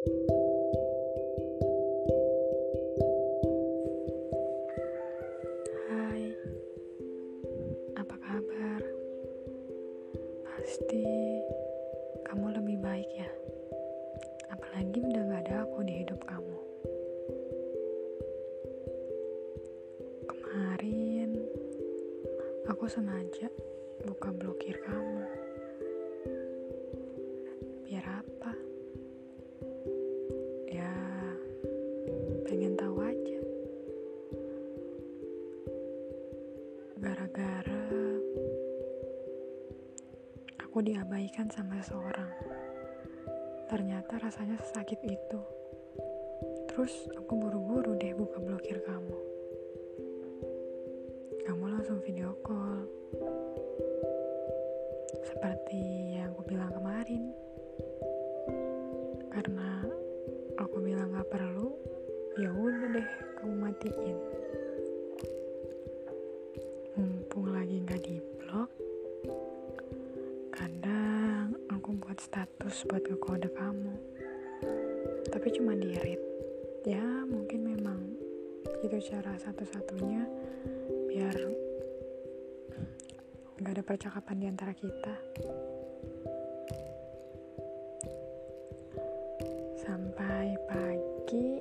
Hai, apa kabar? Pasti kamu lebih baik ya. Apalagi udah gak ada aku di hidup kamu. Kemarin aku sengaja buka blokir kamu. Diabaikan sama seorang. Ternyata rasanya sesakit itu. Terus aku buru-buru deh buka blokir kamu. Kamu langsung video call. Seperti yang aku bilang kemarin. Karena aku bilang gak perlu, ya udah deh kamu matiin. Mumpung lagi gak di blok, status buat ngekode kamu. Tapi cuma di. Ya mungkin memang itu cara satu-satunya biar nggak ada percakapan di antara kita. Sampai pagi,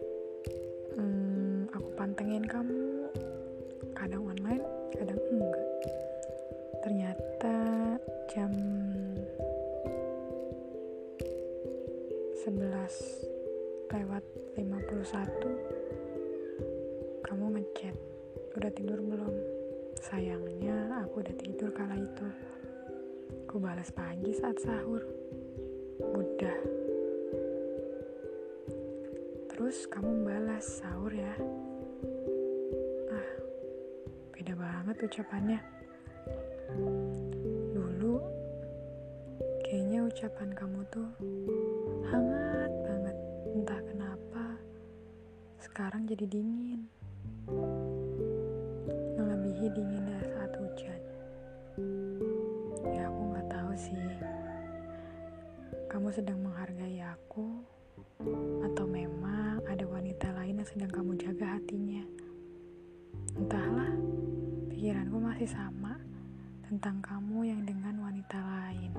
hmm, aku pantengin kamu. Kadang online, kadang enggak. Ternyata jam 11 lewat 51 kamu ngechat. Udah tidur belum? Sayangnya aku udah tidur kala itu. Aku balas pagi saat sahur. Udah. Terus kamu balas sahur ya? Ah beda banget ucapannya. Dulu kayaknya ucapan kamu tuh jadi dingin. Melebihi dinginnya saat hujan. Ya aku nggak tahu sih. Kamu sedang menghargai aku atau memang ada wanita lain yang sedang kamu jaga hatinya? Entahlah pikiranku masih sama tentang kamu yang dengan wanita lain.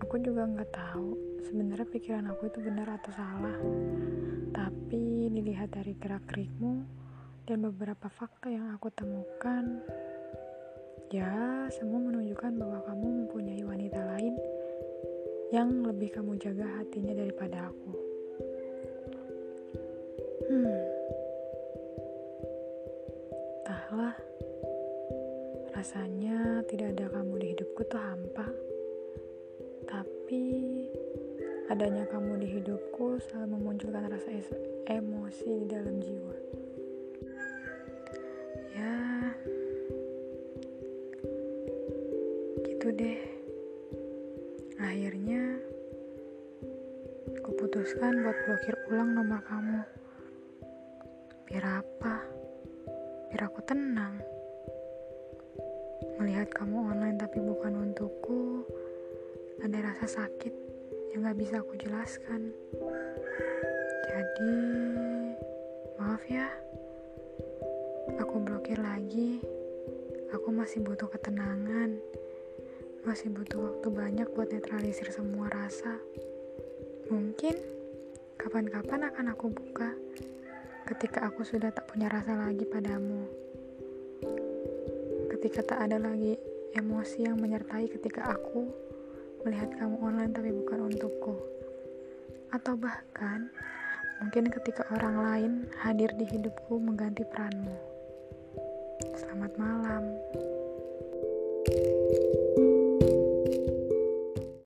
Aku juga nggak tahu sebenarnya pikiran aku itu benar atau salah. Tapi dilihat dari gerak gerikmu dan beberapa fakta yang aku temukan. Ya semua menunjukkan bahwa kamu mempunyai wanita lain yang lebih kamu jaga hatinya daripada aku. Hmm. Entahlah. Rasanya tidak ada kamu di hidupku tuh hampa. Tapi adanya kamu di hidupku selalu memunculkan rasa emosi di dalam jiwa. Ya, gitu deh. Akhirnya, aku putuskan buat blokir ulang nomor kamu. Biar apa? Biar aku tenang. Melihat kamu online tapi bukan untukku, ada rasa sakit yang gak bisa aku jelaskan. Jadi, maaf ya, aku blokir lagi. Aku masih butuh ketenangan, masih butuh waktu banyak buat netralisir semua rasa. Mungkin kapan-kapan akan aku buka ketika aku sudah tak punya rasa lagi padamu. Ketika tak ada lagi emosi yang menyertai ketika aku melihat kamu online tapi bukan untukku. Atau bahkan mungkin ketika orang lain hadir di hidupku mengganti peranmu. Selamat malam. thank you